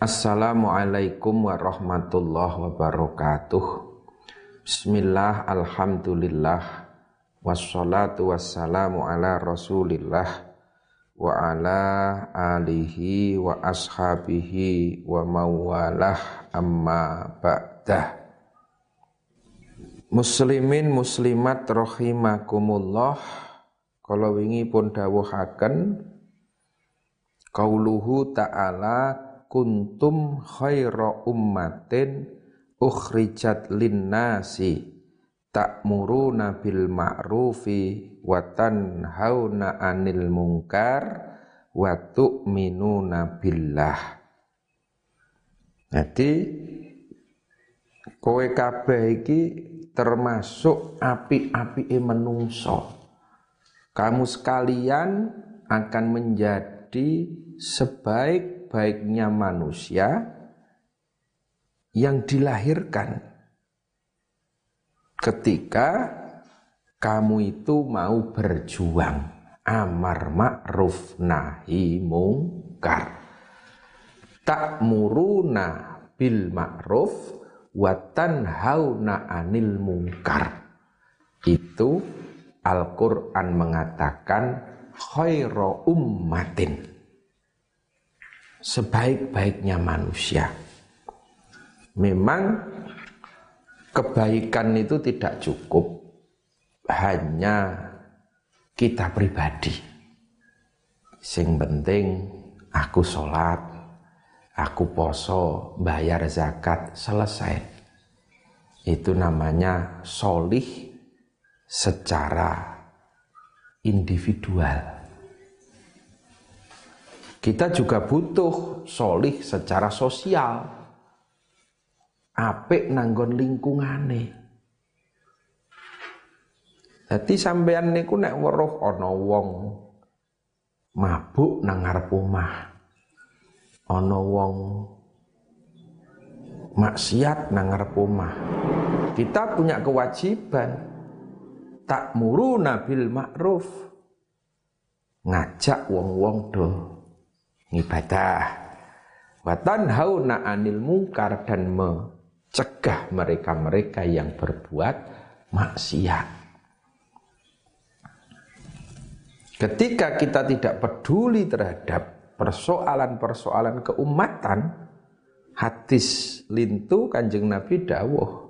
Assalamualaikum warahmatullahi wabarakatuh. Bismillah, Alhamdulillah Wassalatu wassalamu ala rasulillah Wa ala alihi wa ashabihi wa mawalah amma ba'dah. Muslimin muslimat rahimakumullah. Kalau wingi pun dawuhaken Qauluhu ta'ala kuntum khaira ummatin ukhrijat linnasi ta'muruna bil ma'rufi wa tanhauna 'anil munkar wa tu'minuna billah Jadi kowe kabeh iki termasuk api-apike menungso. Kamu sekalian akan menjadi sebaik baiknya manusia yang dilahirkan. Ketika kamu itu mau berjuang amar ma'ruf nahi mungkar. Muruna bil ma'ruf wa tanhauna anil mungkar. Itu Al-Qur'an mengatakan khairu ummatin sebaik-baiknya manusia. Memang kebaikan itu tidak cukup hanya kita pribadi. Sing penting aku sholat, aku poso, bayar zakat, selesai. Itu namanya solih secara individual. Kita juga butuh solih secara sosial. Apik nanggon lingkungane. Jadi sampean niku nek weruh ana wong mabuk nang ngarep omah. Wong maksiat nang ngarep. Kita punya kewajiban tak muru nabil ma'ruf ngajak wong-wong do ibadah. Wa tanhauna anil mungkar dan mencegah mereka-mereka yang berbuat maksiat. Ketika kita tidak peduli terhadap persoalan-persoalan keumatan hadis lintu kanjeng Nabi dawuh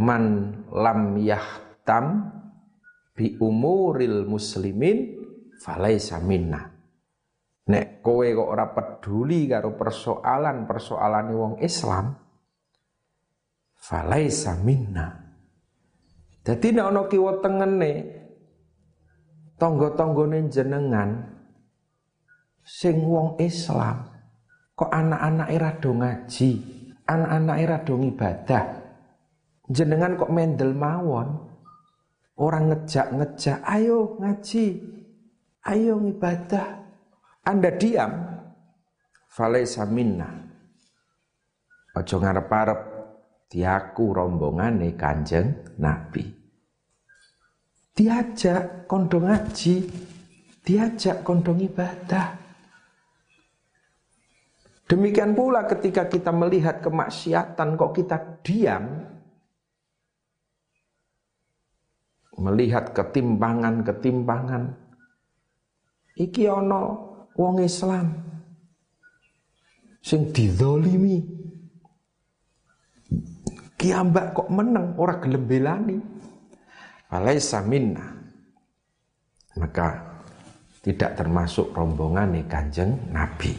man lam yahtam bi umuril muslimin falaisa minna Nek kowe kok ora peduli karo persoalan-persoalane wong Islam, falaisa minna. Dadi nek ana kiwa tengene tangga-tanggane jenengan sing wong Islam kok anak-anake rada ngaji, anak-anake rada ibadah. Jenengan kok mendel mawon. Orang ngejak-ngejak, ayo ngaji, ayo ibadah. Anda diam, falaisa minna. Ojo ngarep-arep diaku rombongane Kanjeng Nabi. Diajak kondong ngaji, diajak kondong ibadah. Demikian pula ketika kita melihat kemaksiatan kok kita diam, melihat ketimpangan-ketimpangan. Iki ono wong Islam. Sing didolimi kiambak kok meneng ora gelem belani. Minna. Maka tidak termasuk rombongan nih kanjeng Nabi.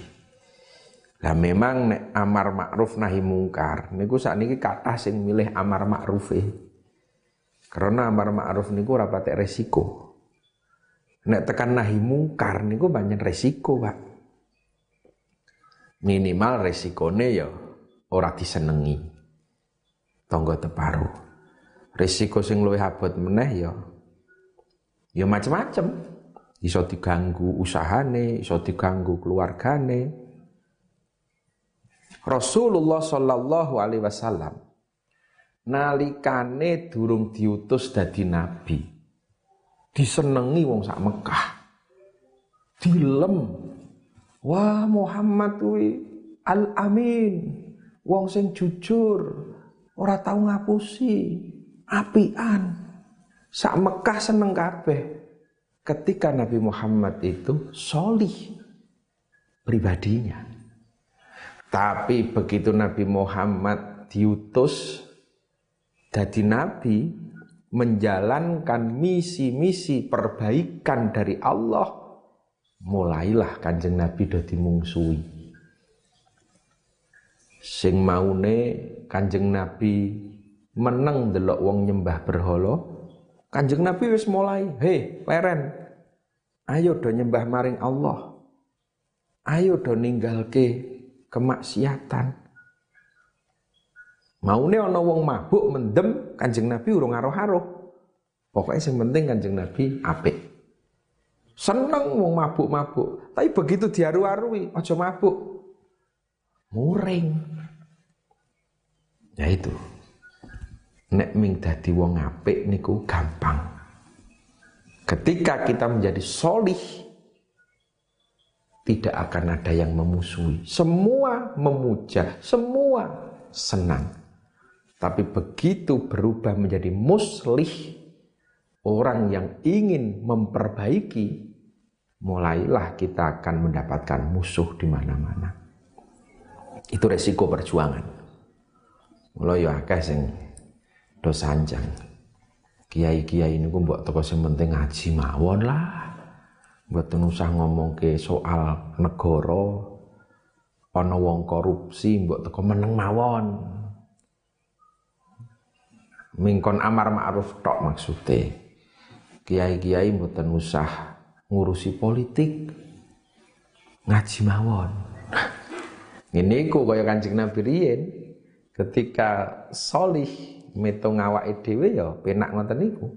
Lah memang nek amar ma'ruf nahi mungkar niku sakniki kathah sing milih amar ma'ruf e. Karena amar ma'ruf niku ora patek resiko. Nek tekan nahi mungkar niku banyak resiko, Pak. Minimal resikone ya ora disenengi. Tonggo teparu. Resiko sing luwih abot meneh ya ya macem-macem. Iso diganggu usahane, iso diganggu keluargane. Rasulullah sallallahu alaihi wasallam nalikane durung diutus dadi nabi disenengi wong sak Mekah. Dilem. Wah, Muhammad kuwi Al Amin, wong sing jujur, ora tau ngapusi, apian. Sak Mekah seneng kabeh. Ketika Nabi Muhammad itu solih pribadinya. Tapi begitu Nabi Muhammad diutus jadi nabi menjalankan misi-misi perbaikan dari Allah mulailah kanjeng Nabi do dimungsuhi sing maune kanjeng Nabi meneng delok wong nyembah berhala kanjeng Nabi wis mulai hei leren ayo do nyembah maring Allah. Ayo do ninggalke kemaksiatan Maune ana wong mabuk mendem Kanjeng Nabi urung aruh-aruh. Pokoknya yang penting Kanjeng Nabi apik. Seneng wong mabuk-mabuk, tapi begitu diaru-arui aja mabuk. Muring. Ya itu. Nek ming dadi wong apik niku gampang. Ketika kita menjadi solih, tidak akan ada yang memusuhi. Semua memuja, semua senang. Tapi begitu berubah menjadi muslih, orang yang ingin memperbaiki, mulailah kita akan mendapatkan musuh di mana-mana. Itu resiko perjuangan. Mulai ya akeh sing do sanjang. Kiai-kiai ini gue buat toko sing penting ngaji mawon lah. Buat usah ngomong ke soal negara, ana wong korupsi mbok teko meneng mawon mingkon amar ma'ruf tok maksude. Kiai-kiai mboten usah ngurusi politik. Ngaji mawon. Ini ku kaya kancing Nabi riyen. Ketika solih meto ngawake dhewe ya penak ngoten niku.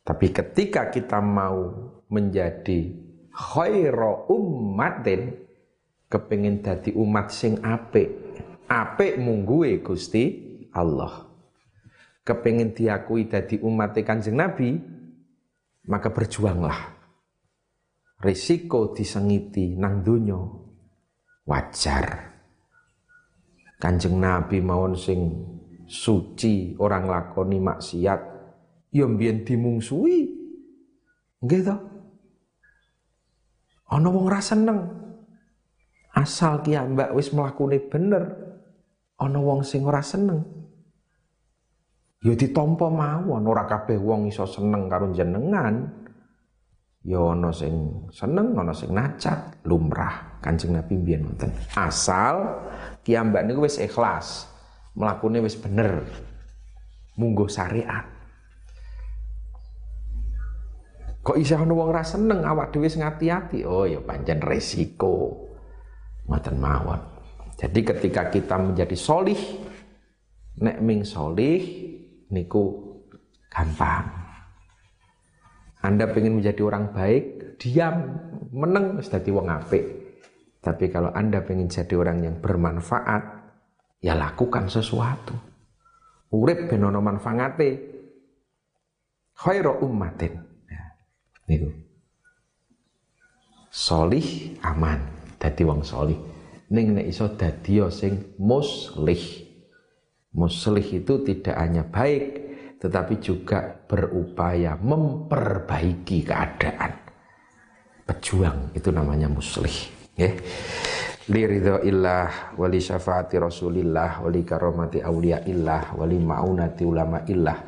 Tapi ketika kita mau menjadi khairu ummatin kepingin dadi umat sing apik. Apik mungguwe Gusti Allah kepengen diakui dadi umat Kanjeng Nabi, maka berjuanglah. Risiko disengiti nang dunyo wajar. Kanjeng Nabi mawon sing suci orang lakoni maksiat ya mbiyen dimungsui. Nggih to? Ana wong ra seneng. Asal ki mbak wis mlakune bener, ana wong sing ora seneng. Ya ditampa mawon ora kabeh wong iso seneng karo jenengan. Ya ana sing seneng, ana sing nacat, lumrah. Kanjeng Nabi mbiyen wonten. Asal kiambak niku wis ikhlas, mlakune wis bener. Munggo syariat. Kok isih ana wong ora seneng awak dhewe sing ati-ati? Oh ya pancen resiko. Ngoten mawon. Jadi ketika kita menjadi solih, nek ming solih, niku gampang. Anda ingin menjadi orang baik, diam, meneng dadi wong apik. Tapi kalau Anda ingin jadi orang yang bermanfaat, ya lakukan sesuatu. Urip ben ono manfaate. Khairu ummatin. Ya, niku. Solih aman, dadi wong solih. Ning nek iso dadi sing muslih. Muslih itu tidak hanya baik, tetapi juga berupaya memperbaiki keadaan. Pejuang itu namanya muslih. Ya. Li ridho illah, wali syafaati rasulillah, wali karomati awliya illah, wali ma'unati ulama illah,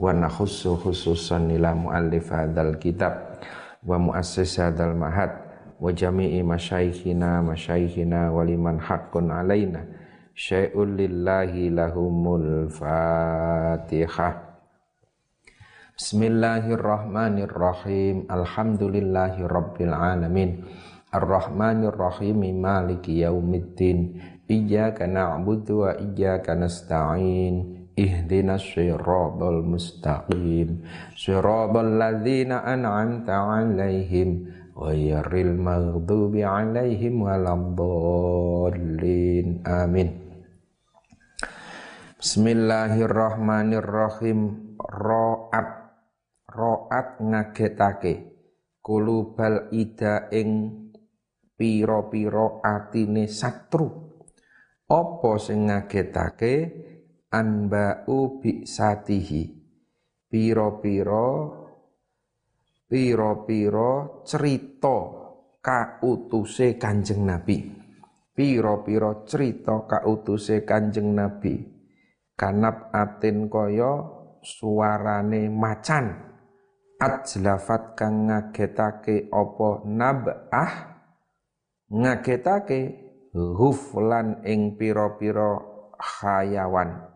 wa nakhussu khususan ila muallif hadzal kitab wa muassis hadzal mahad wa jami'i masyaikhina masyaikhina waliman haqqun alaina syai'un lillahi lahumul fatihah Bismillahirrahmanirrahim Alhamdulillahi rabbil alamin Ar-Rahmanirrahim Maliki yaumiddin Iyyaka na'budu wa iyyaka nasta'in Ihdina syirabal mustaqim Syirabal ladhina an'amta عليهم Wairil maghdubi عليهم ولا Amin Bismillahirrahmanirrahim. Ro'at. Ro'at ngagetake. Kulubal ida ing piro-piro atine satru. apa sing ngagetake? Anba'u bi satihi pira-pira pira-pira cerita kautuse Kanjeng Nabi. Pira-pira cerita kautuse Kanjeng Nabi kanap atin kaya suarane macan. Ajlafat kang ngagetake apa nabah? Ngagetake huflan ing pira-pira hayawan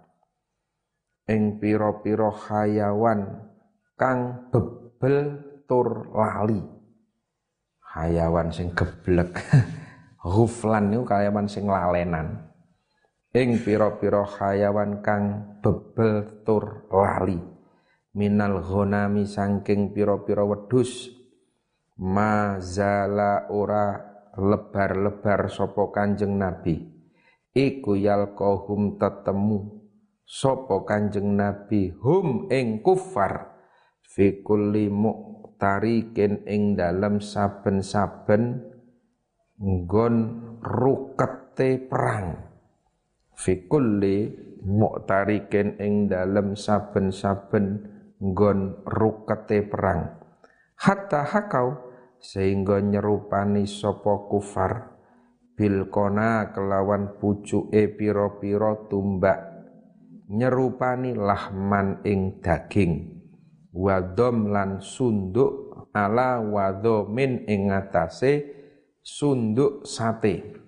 ing pira-pira hayawan kang bebel tur lali. Hayawan sing geblek. Huflan niku hayawan sing lalenan ing pira-pira hayawan kang bebel tur lali. Minal ghanami saking pira-pira wedhus. Mazala ora lebar-lebar sapa Kanjeng Nabi. Iku yalqahum tetemu sapa Kanjeng Nabi hum ing kufar. Fi kulli muqtarikin ing dalem saben-saben nggon rukete perang fi kulli muqtarikin ing dalem saben-saben nggon rukete perang. Hatta hakau sehingga nyerupani sopo kufar. Bilkona kelawan pucuke piro-piro tumbak. Nyerupani lahman ing daging. Wadom lan sunduk ala wadomin ing atase sunduk sate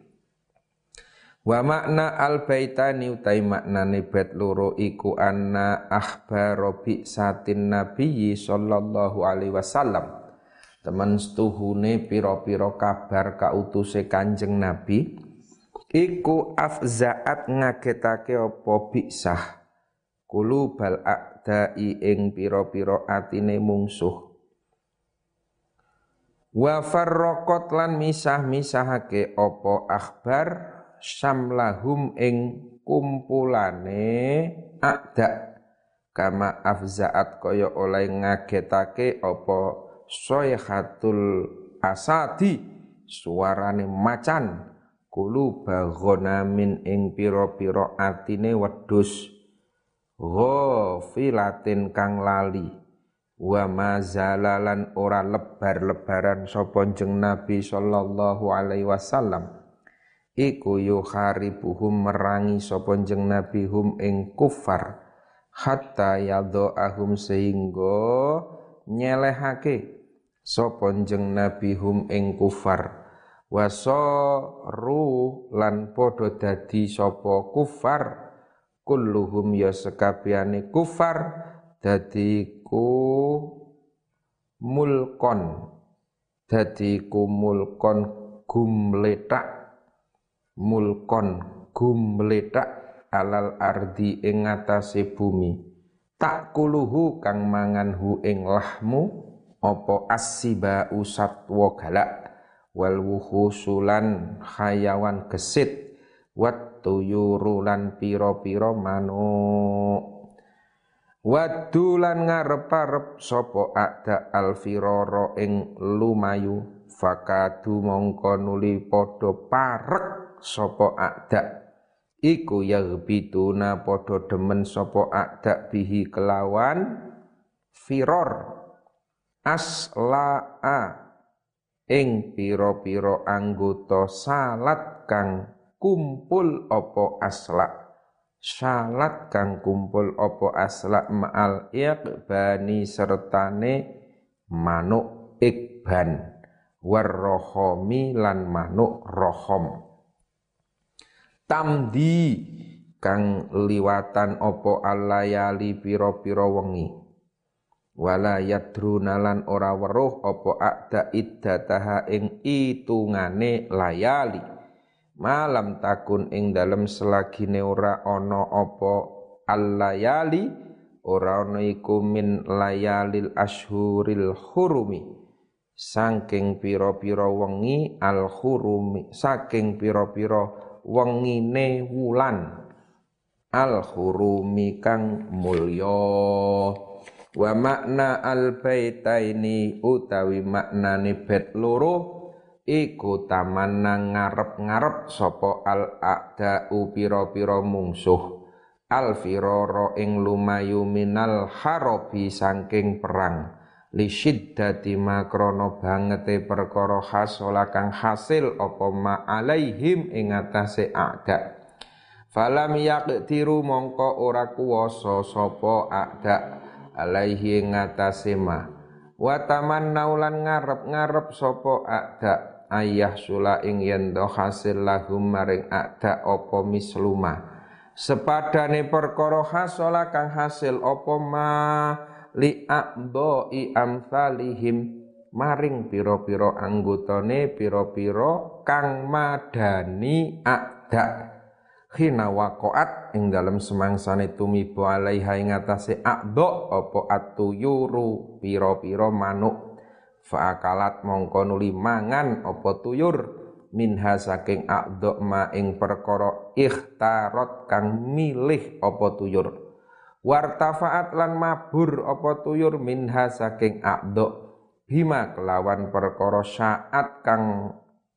Wa makna al baitani utai maknane bet loro iku anna ahbaro bi satin nabiyyi sallallahu alaihi wasallam. Teman setuhune piro-piro kabar kautuse Kanjeng Nabi iku afzaat ngagetake apa biksah. Kulubal a'dai ing piro-piro atine mungsuh. Wa farraqat lan misah-misahake apa akhbar samlahum ing kumpulane a'da. Kama afzaat kaya oleh ngagetake apa? Soyhatul asadi suarane macan. Kulu min ing piro-piro atine wedus ghafilatin kang lali. Wa mazalalan ora lebar-lebaran sapa jeng Nabi sallallahu alaihi wasallam iku yuharibuhum merangi sapa jeng Nabi hum ing kufar hatta yadha'ahum sehingga nyelehake sapa jeng nabi hum ing kufar. Wasaru lan padha dadi sapa kufar kulluhum ya sekabehane kufar dadi ku mulkon dadi ku mulkon gumletak mulkon gumletak alal ardi ing ngatasé bumi. Tak kuluhu kang mangan hu ing lahmu opo asiba usatwa galak wal wuhusulan hayawan gesit wat tuyuru lan pira-pira manuk. Wadulan ngarep-arep sapa ada alfiroro ing lumayu fakadu mongko nuli padha parek sapa ada iku yagbituna padha demen sapa ada bihi kelawan firor. Aslaa. Ing pira-pira anggota salat kang kumpul apa asla salat kang kumpul apa asla ma'al iqbani sertane manuk ikban warrohomi lan manuk rohom tamdi kang liwatan opo alayali piro-piro wengi. Wala yadruna ora weruh apa akda iddataha ing itungane layali. Malam takun ing dalem selagine ora ana apa allayali ora ana iku min layalil ashuril hurumi. Saking pira-pira wengi al hurumi saking pira-pira wengine wulan. Al hurumi kang mulya. Wa makna al baitaini utawi maknane bet loro iku tamanna ngarep-ngarep sapa al a'da'u pira-pira mungsuh. Al firara ing lumayu minal harobi saking perang li syiddati makrono bangete perkara kang hasil apa ma alaihim ing atase falam mongko ora kuwasa sapa a'da alaihi ing atase ma. Wa tamannaulan ngarep-ngarep sapa a'da ayah sula ing yen hasil lahum maring ada apa misluma sepadane perkara hasola kang hasil apa ma li a'dha'i amsalihim. Maring pira-pira anggotane pira-pira kang madani ada. Khina waqaat ing dalem semangsane tumiba alaiha ing atase a'dha apa atuyuru pira-pira manuk. Fa'akalat mongko nuli mangan apa tuyur. Minha saking a'dha ma ing perkara ikhtarot kang milih apa tuyur. Wartafaat lan mabur apa tuyur minha saking a'dha bima kelawan perkara saat kang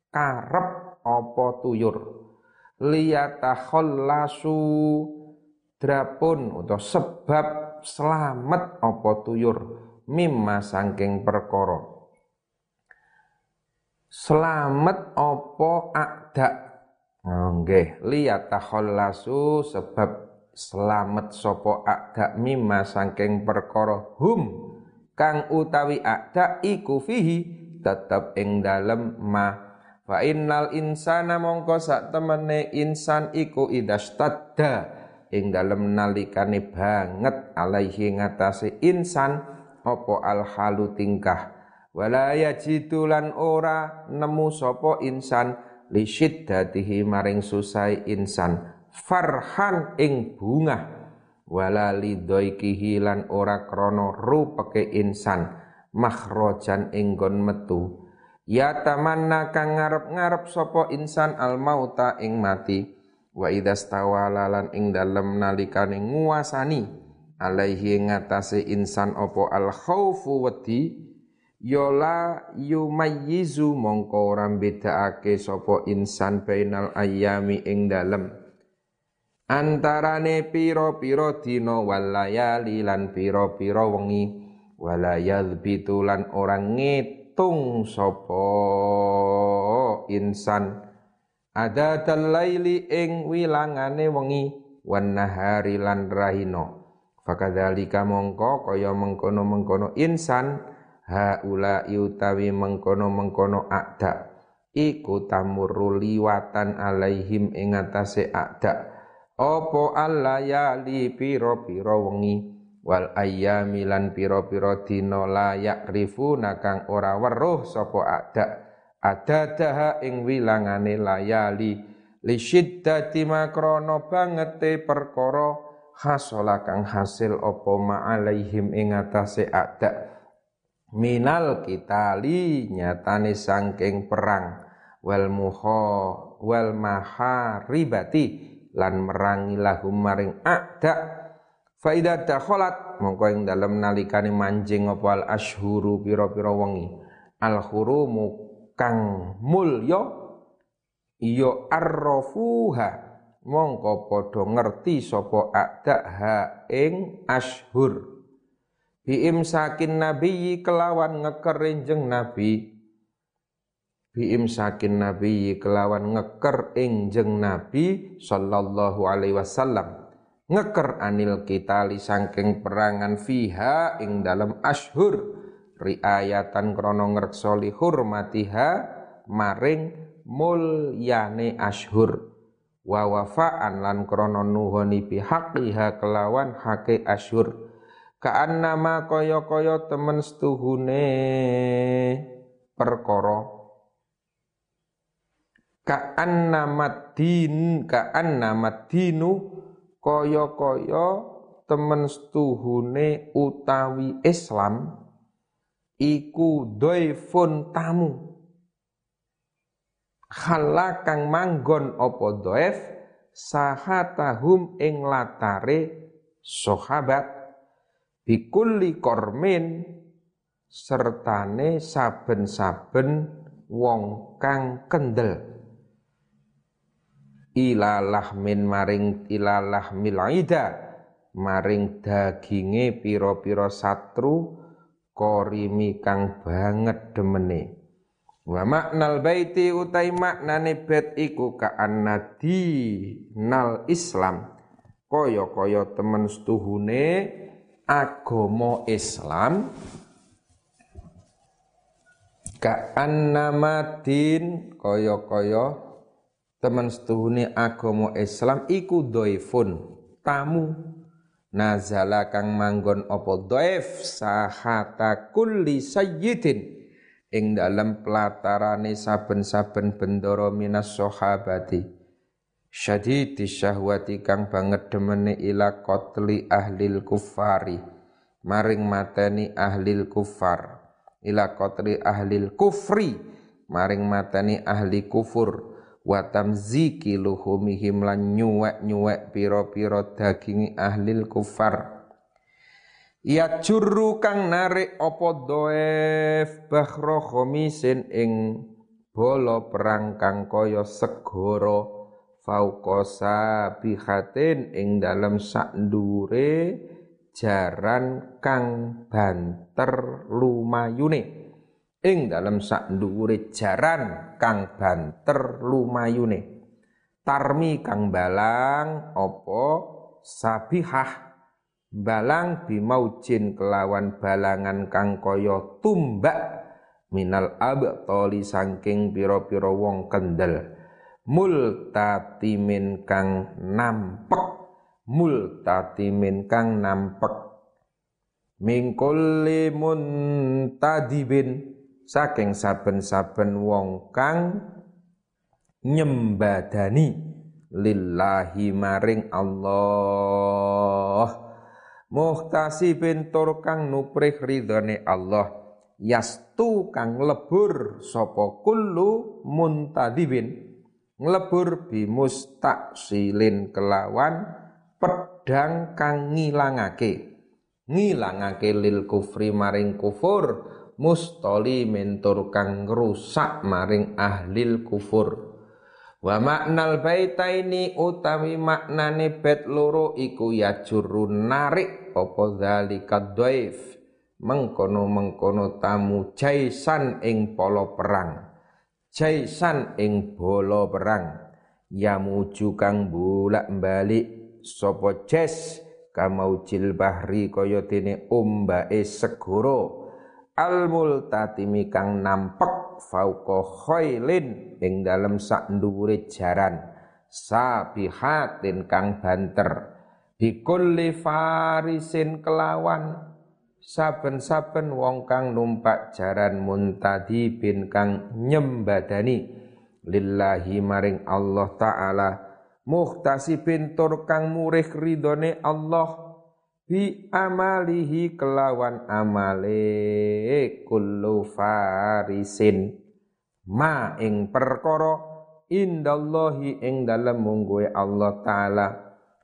karep apa tuyur. Liyatakhallasu drapun atau sebab selamat apa tuyur mimma saking perkara selamat opo akda nggih liyatahallasu sebab selamat sopo akda mimma saking perkara hum kang utawi akda iku fihi tetep ing dalem ma. Fa innal insana mongko sak temene insan iku idastadda ing dalem nalikane banget alaihi ngatasi insan opo al halu tingkah? Wala yajidu lan ora nemu sapa insan li syiddatihi maring susai insan farhan ing bunga. Wala lidaikihi lan ora krana rupeke insan makhrajan ing gon metu. Ya tamanna kang ngarep-ngarep sapa insan al mauta ing mati. Wa idastawala lan ing dalem nalikane nguasani alaihi ngatasé insan opo al khaufu wedi. Yola yumayyizu mongko ora bedakake sapa insan bainal ayami ing dalem antarane pira-pira dina walayali lan pira-pira wengi. Walayal bitulan orang ngitung sapa insan. Ada laili ing wilangane wengi wan nahari lan rahino fakadzalika mongko kaya mengkono-mengkono insan haula utawi mengkono-mengkono akda iku tamurru liwatan alaihim ing atase akda opo allayali pira-pira wengi? Wal ayyami lan pira-pira dina layak rifuna kang ora weruh sapa akda adadaha ing wilangane layali. Li syiddati makrono bangete perkara hasola kang hasil apa ma alaihim ing atase akda minal kitali nyatane sangking perang. Wal muha wal maharibati lan merangi lahum maring akda faida dakhalat mongko ing dalem nalikane manjing apa al ashhuru pira-pira wengi. Al hurumu kang mulya ya arrafuha mongko padha ngerti sapa akda ha ing ashhur. Biimsakin nabi kelawan ngeker jeng nabi biimsakin nabi kelawan ngeker jeng nabi sallallahu alaihi wasallam. Ngeker anil kita li sangking perangan fiha ing dalam ashur riayatan krono ngreksoli hurmatiha maring mulyane ashur wa wafaan lan krono nuhoni bihaqiha kelawan hake ashur nama kaya-kaya temen setuhune. Perkara nama din nama dinu kaya-kaya temen setuhune utawi Islam iku doifun tamu. Khala kang manggon apa doif sahatahum ing latare sahabat bikulli kormin sertane saben-saben wong kang kendel ilalah min maring ilalah milaida maring daginge pira-pira satru korimi kang banget demene. Wa maknal baiti utai maknane bet iku ka annadi nal islam. Kaya-kaya temen setuhune agama Islam. Ka annamadin kaya-kaya teman setuhuni agama Islam iku doifun tamu. Nazala kang manggon apa doif? Sahata kulli sayyidin. Ing dalam pelatarane saben-saben bendoro minas sahabati. Syadidi syahwati kang banget demene ila qatli ahlil kufari. Maring mateni ahlil kufar. Ila qatli ahlil kufri. Maring mateni ahli kufur wa tamziki luhumihim lan nyuwek-nyuwek pira-pira dagingi ahlil kufar. Ya juru kang narik apa doef bahro khomisin ing bolo perang kang kaya segara fauqasa bihatin ing dalam sak jaran kang banter lumayune ing dalam sak dhuwure jaran kang banter lumayune. Tarmi kang balang opo sabihah. Balang bimaujin kelawan balangan kang kaya tumbak. Minal abtoli saking pira-pira wong kendel. Multatimin kang nampek. Multatimin kang nampek. Mingkulli muntadibin saking saben-saben wong kang nyembadani lillahi maring Allah. Muhtasibin tur kang nuprih ridhone Allah. Yastu kang lebur sapa kullu muntadibin. Nglebur bimustaksilin kelawan pedang kang ngilangake. Ngilangake lil kufri maring kufur mustoli mentor kang rusak maring ahlil kufur. Wa maknal baitaini utawi maknane bet loro iku ya jurun narik apa zalika dhaif? Mengkono-mengkono tamu jaisan ing polo perang. Jaisan ing bolo perang. Ya muju kang bulak balik sapa jes kamaujil bahri kaya dene umbae segoro al multatimi kang nampek fauqa khailin ing dalem sak dhuwure jaran sabihatin kang banter. Bikulli farisin kelawan saben-saben wong kang numpak jaran muntadi bin kang nyembadani. Lillahi maring Allah taala muhtasibin tur kang murih ridone Allah bi amalihi kelawan amale kullu farisin. Ma ing perkara indallahi ing dalem mungguhe Allah taala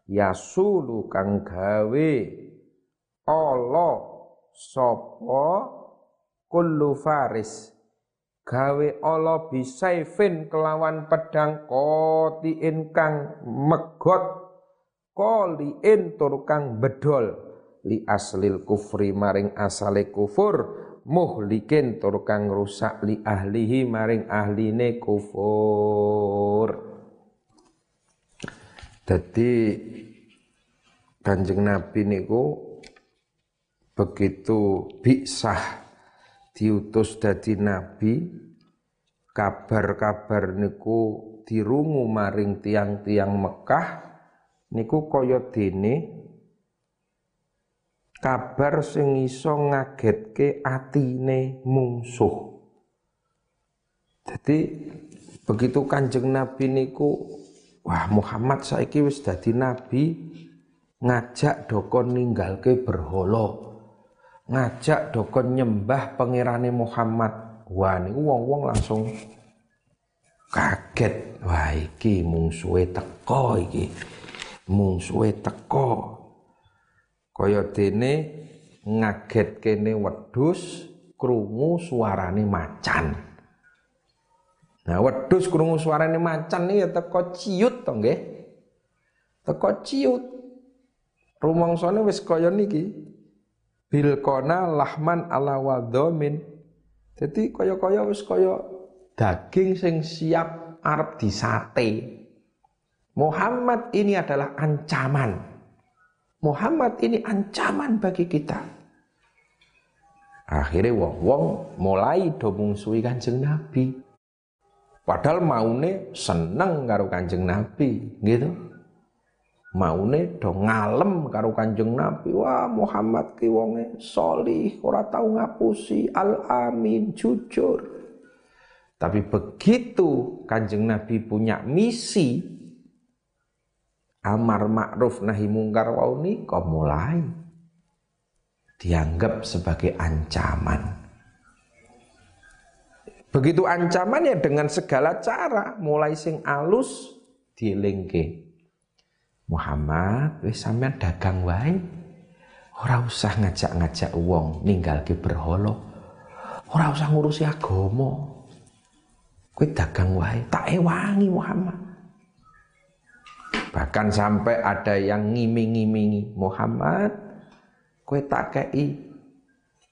yasulu kang gawe. Allah sapa? Kullu faris. Gawe Allah bisaifin kelawan pedang koti kang megot qaliin tur kang bedol li aslil kufri maring asale kufur muhlikin tur kang rusak li ahlihi maring ahline kufur. Jadi Kanjeng Nabi niku begitu bisah diutus dadi nabi kabar-kabar niku dirungu maring tiang-tiang Mekah niku kaya dene kabar sing iso ngagetke atine mungsuh. Jadi begitu Kanjeng Nabi niku wah Muhammad saiki wis dadi nabi ngajak dokon ninggalke berhala. Ngajak dokon nyembah pangerane Muhammad. Wah niku wong-wong langsung kaget. Wah iki mungsuhe teko iki mungsuhe teko kaya dene ngaget kene wedhus krungu suarane macan Nah, wedhus krungu suarane macan nih ya teko ciut to nggih. Teko ciut. Rumangsane wis kaya niki. Bilkona lahman ala wadhamin. Jadi kaya-kaya wis kaya daging sing siap arep disate. Muhammad ini adalah ancaman. Muhammad ini ancaman bagi kita. Akhirnya wong-wong mulai do mungsuhi Kanjeng Nabi. Padahal maune seneng karo Kanjeng Nabi, gitu. Maune do ngalem karo Kanjeng Nabi. Wah, Muhammad ki wonge solih, ora tau ngapusi, al-amin, jujur. Tapi begitu Kanjeng Nabi punya misi amar ma'ruf nahi mungkar wau kok mulai dianggap sebagai ancaman. Begitu ancaman ya dengan segala cara, mulai sing alus dielingke. Muhammad, wis sampean dagang wae. Ora usah ngajak-ngajak wong ninggalke berhala. Ora usah ngurusi agama. Kowe dagang wae, tak ewangi Muhammad. Bahkan sampai ada yang ngiming-ngimingi Muhammad, kowe tak kei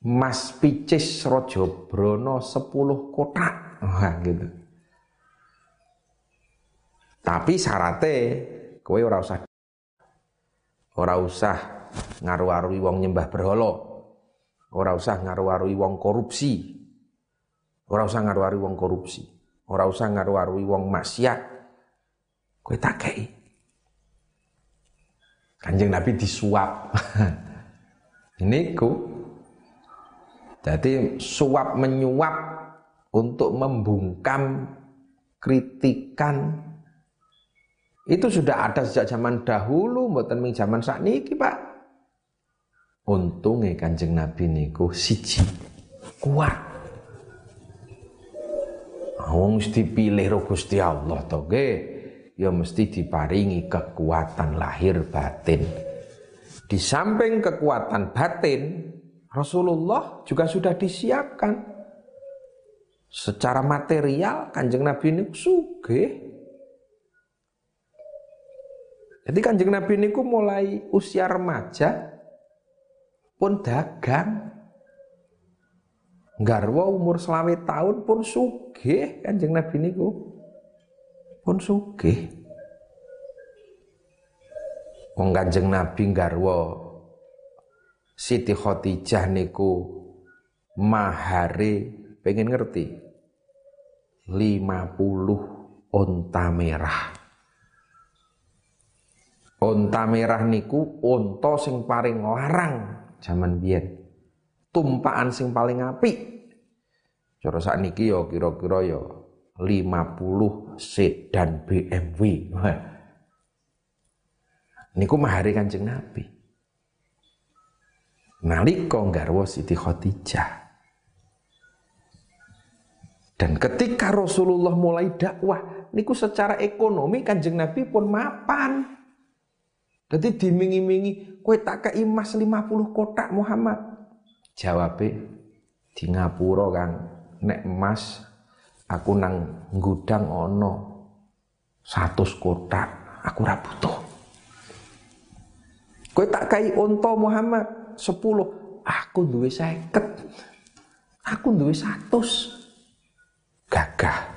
Mas Picis Rojo Brono 10 kotak. Wah, gitu. Tapi syaratnya kowe ora usah ora usah ngaru-arui wong nyembah berhala. Ora usah ngaru-arui wong korupsi. Ora usah ngaru-arui wong korupsi. Ora usah ngaru-arui wong maksiat. Kowe tak kei. Kanjeng Nabi disuap. Ini ku jadi suap menyuap untuk membungkam kritikan itu sudah ada sejak zaman dahulu mboten ming zaman sakniki Pak. Untunge Kanjeng Nabi niku siji kuat. Wong mesti pilih ro Gusti Allah to ya mesti diparingi kekuatan lahir batin. Di samping kekuatan batin, Rasulullah juga sudah disiapkan secara material kanjeng Nabi ini suge. Jadi kanjeng Nabi ini mulai usia remaja pun dagang. Garwa umur selawe tahun pun suge kanjeng Nabi ini pun suge. Wong kanjeng Nabi garwa Siti Khadijah niku mahare pengen ngerti? 50 onta merah. Onta merah niku onta sing paling larang zaman biyen. Tumpaan sing paling apik. Cara sakniki ya kira-kira ya 50 sedan BMW niku mahare Kanjeng Nabi nalika garwa Siti Khadijah. Dan ketika Rasulullah mulai dakwah, niku secara ekonomi Kanjeng Nabi pun mapan. Jadi dimingi-mingi, kowe tak kei emas 50 kotak Muhammad. Jawabe di ngapura Kang, nek emas aku nang gudang ono 100 kotak, aku ra butuh. Kowe tak kai unta Muhammad, sepuluh aku duwe seket. Aku duwe satus. Gagah.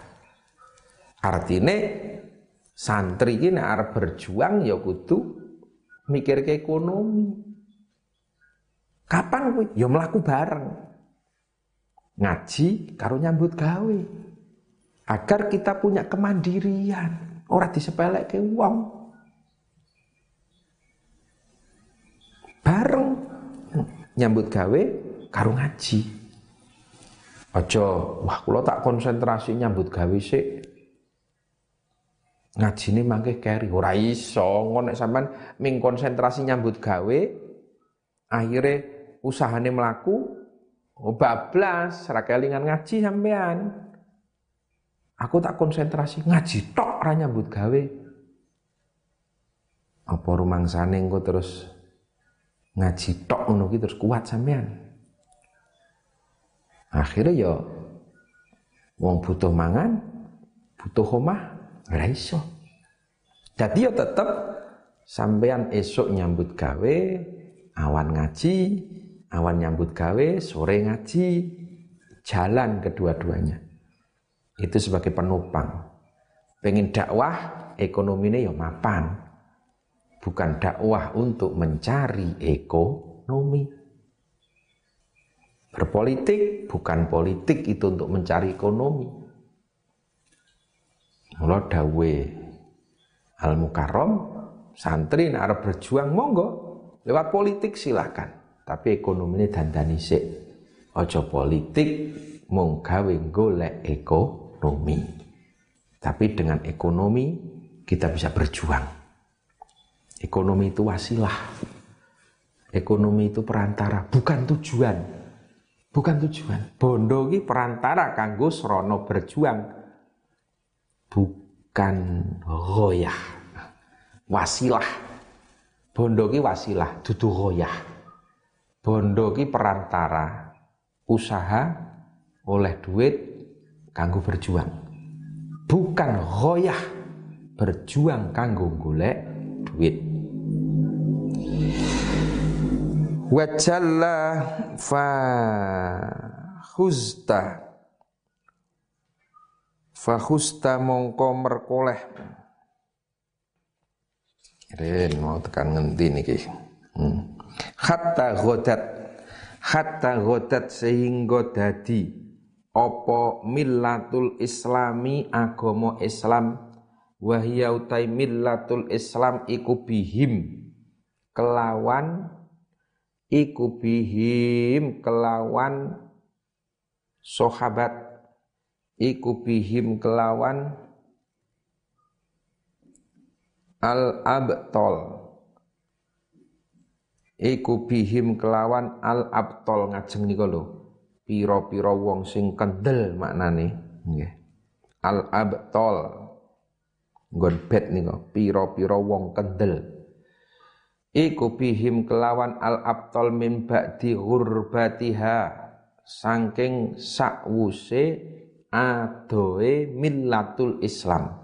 Artinya santri ini arep berjuang ya kudu mikir ke ekonomi. Kapan kuwi ya mlaku bareng. Ngaji karo nyambut gawe agar kita punya kemandirian ora disepelek ke wong bareng nyambut gawe karo ngaji. Aja wah kula tak konsentrasi nyambut gawe sik. Ngajine mangke keri ora iso ngono nek sampean ming konsentrasi nyambut gawe akhirnya usahane melaku oh bablas ra kelingan ngaji sampean. Aku tak konsentrasi ngaji tok ora nyambut gawe. Apa rumangsane engko terus ngaji tok ngono terus kuat sampean. Akhirnya ya wong butuh mangan butuh omah ora iso dadi yo tetep sampean esok nyambut gawe awan ngaji awan nyambut gawe sore ngaji jalan kedua-duanya itu sebagai penopang. Pengen dakwah ekonominya ya mapan. Bukan dakwah untuk mencari ekonomi. Berpolitik bukan politik itu untuk mencari ekonomi. Mula dawe al mukarrom santri nak berjuang monggo. Lewat politik silakan. Tapi ekonomi ini dandani sik. Ojo politik mung gawe golek ekonomi. Tapi dengan ekonomi kita bisa berjuang. Ekonomi itu wasilah. Ekonomi itu perantara. Bukan tujuan. Bukan tujuan. Bondo ini perantara kanggo srono berjuang. Bukan goyah wasilah. Bondo ki wasilah. Dudu goyah bondo ki perantara. Usaha oleh duit kanggo berjuang bukan goyah berjuang kanggo golek duit wajalla fa khuzta Fahusta mongko merkoleh. Ren mau tekan ngenti niki. Hmm. Hatta godat hatta godat sehingga dadi opo millatul islami agomo Islam? Wahya utai millatul Islam iku bihim. Kelawan iku bihim. Kelawan sahabat. Iku bihim kelawan al abtol iku bihim kelawan al abtol ngajeng nika lho pira-pira wong sing kendel maknane nggih. Al abtol. Nggon bet nika pira-pira wong kendel. Iku bihim kelawan al abtol min ba'di ghurbatiha saking sakwuse adoe millatul Islam.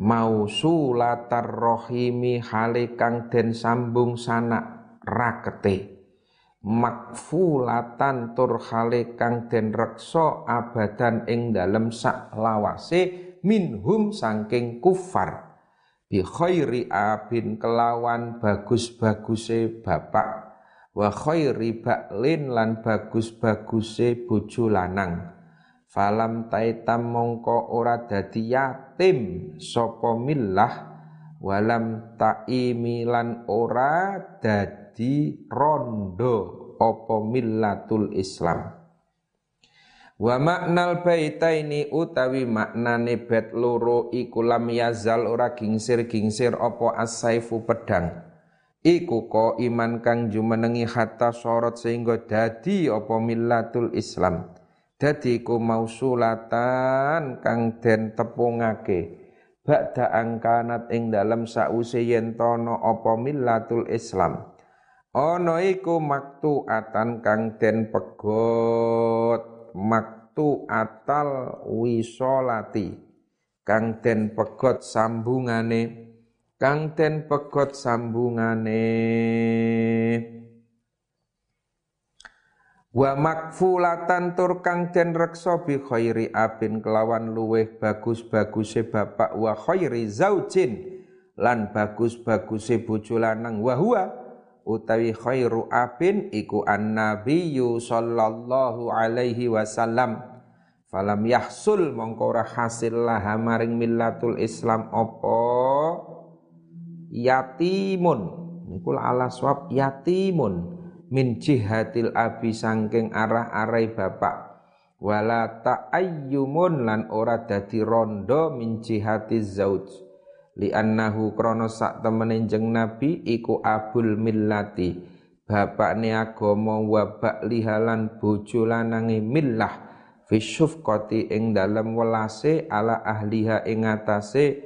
Mausulatar rohimi hale kang den sambung sanak rakete makfulatan tur hale kang den reksa abadan ing dalem sak lawase minhum sangking kufar. Bi khairi abin kelawan bagus-baguse bapak. Wa khairi baklin lan bagus-baguse bojo lanang. Falam taitam mongko ora dadi yatim sapa millah. Walam taimi lan ora dadi rondo apa millatul Islam. Wa maknal baitaini utawi maknane bet loro iku lam yazal ora gingsir-gingsir apa as-saifu pedang. Iku ko iman kang jumenengi hatta sorot sehingga dadi apa millatul Islam. Dadi ku mausulatan kang den tepungake. Ba'da angkanat ing dalam sause yen tono apa millatul Islam ana iku maktu atan kang den pegot. Maktu atal wisolati. Kang den pegot sambungane. Kang den pegot sambungane. Wa makfulatan tur kang den reksa bi khairi abin kelawan luweh bagus-baguse bapak wa khairi zaujin lan bagus-baguse bojo lanang. Wa huwa utawi khairu abin iku annabiyyu sallallahu alaihi wasallam. Falam yahsul mongko ora hasil lah maring millatul islam apa? Yatimun. Niku ala swab yatimun. Min jihatil abi sangking arah arai bapak. Wala ta'ayyumun lan ora dadi rondo min jihati zauj li annahu krana sak temene jeng nabi iku abul millati. Bapakne agama wa ba'lihalan bojo lanange millah. Fi syufqati ing dalem welase ala ahliha ing atase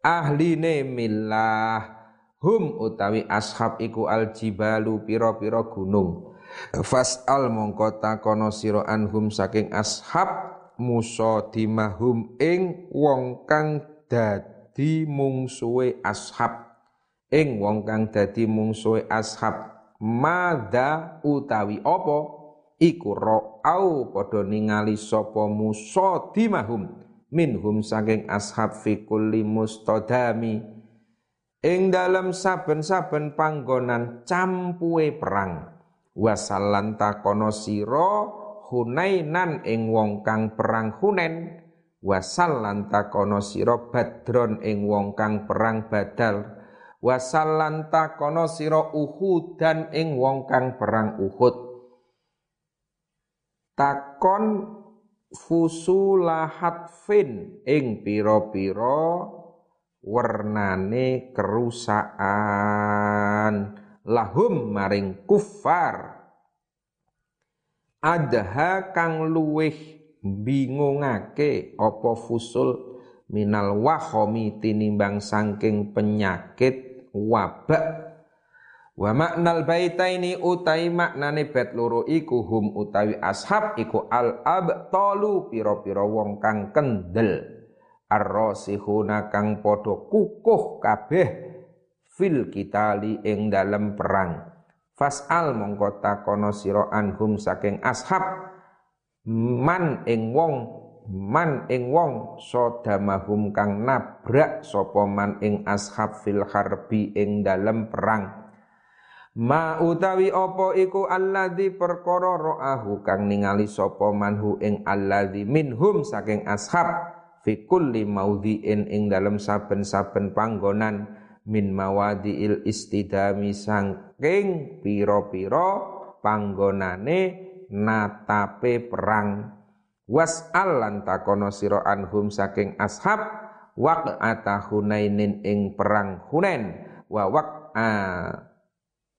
ahline millah. Hum utawi ashab iku aljibalu piro-piro gunung. Fas'al mongko takono sira anhum saking ashab musadimahum ing wong kang dadi mungsuhe ashab. Ing wong kang dadi mungsuhe ashab mada utawi apa? Iku ra'au padha ningali sapa musadimahum minhum saking ashab fi kulli mustadami. Ing dalam saben-saben panggonan campuhe perang wasallan takono sira hunainan ing wong kang perang hunen wasallan takono sira badron ing wong kang perang badal. Wasallan takono sira uhudan ing wong kang perang uhud. Takon fusulahatfin ing pira-pira wernane kerusakan. Lahum maring kufar. Adha kang luweh bingungake apa fusul minal wahomi tinimbang sangking penyakit wabak. Wa maknal baitaini utai maknane bet loro iku hum utawi ashab iku al abtalu pira-pira wong kang kendel. Ar-rasihuna kang padha kukuh kabeh fil kitali ing dalem perang. Fasal mongko takono sira anhum saking ashab man ing wong man ing wong sodamahum kang nabrak sapa man ing ashab fil harbi ing dalem perang. Ma utawi apa iku alladzi perkara ra'ahu kang ningali sapa manhu ing alladzi minhum saking ashab fi kulli maudhi'in ing dalem saben-saben panggonan min mawadiil istidami sangking pira-pira panggonane natape perang. Was'al lan takono sira anhum saking ashab waq'ata hunainin ing perang hunain wa waq'a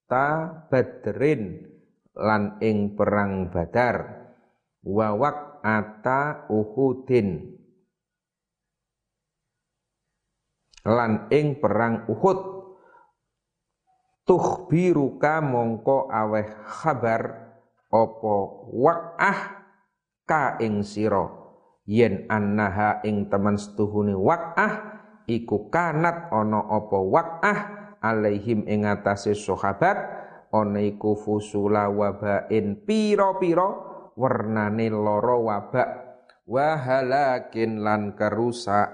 ta badrin lan ing perang badar wa waq'ata uhudin lan ing perang Uhud. Tukhbiruka mongko aweh khabar apa waqah ka ing sira? Yen annaha ing temen setuhune waqah iku kanat ana apa waqah alaihim ing atase sahabat ana iku fusula wabain pira-pira wernane lara wabak. Wahalakin lan kerusaan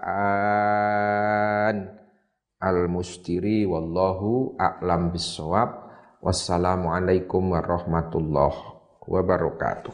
al mustiri wallahu a'lam bisawab wassalamualaikum warahmatullahi wabarakatuh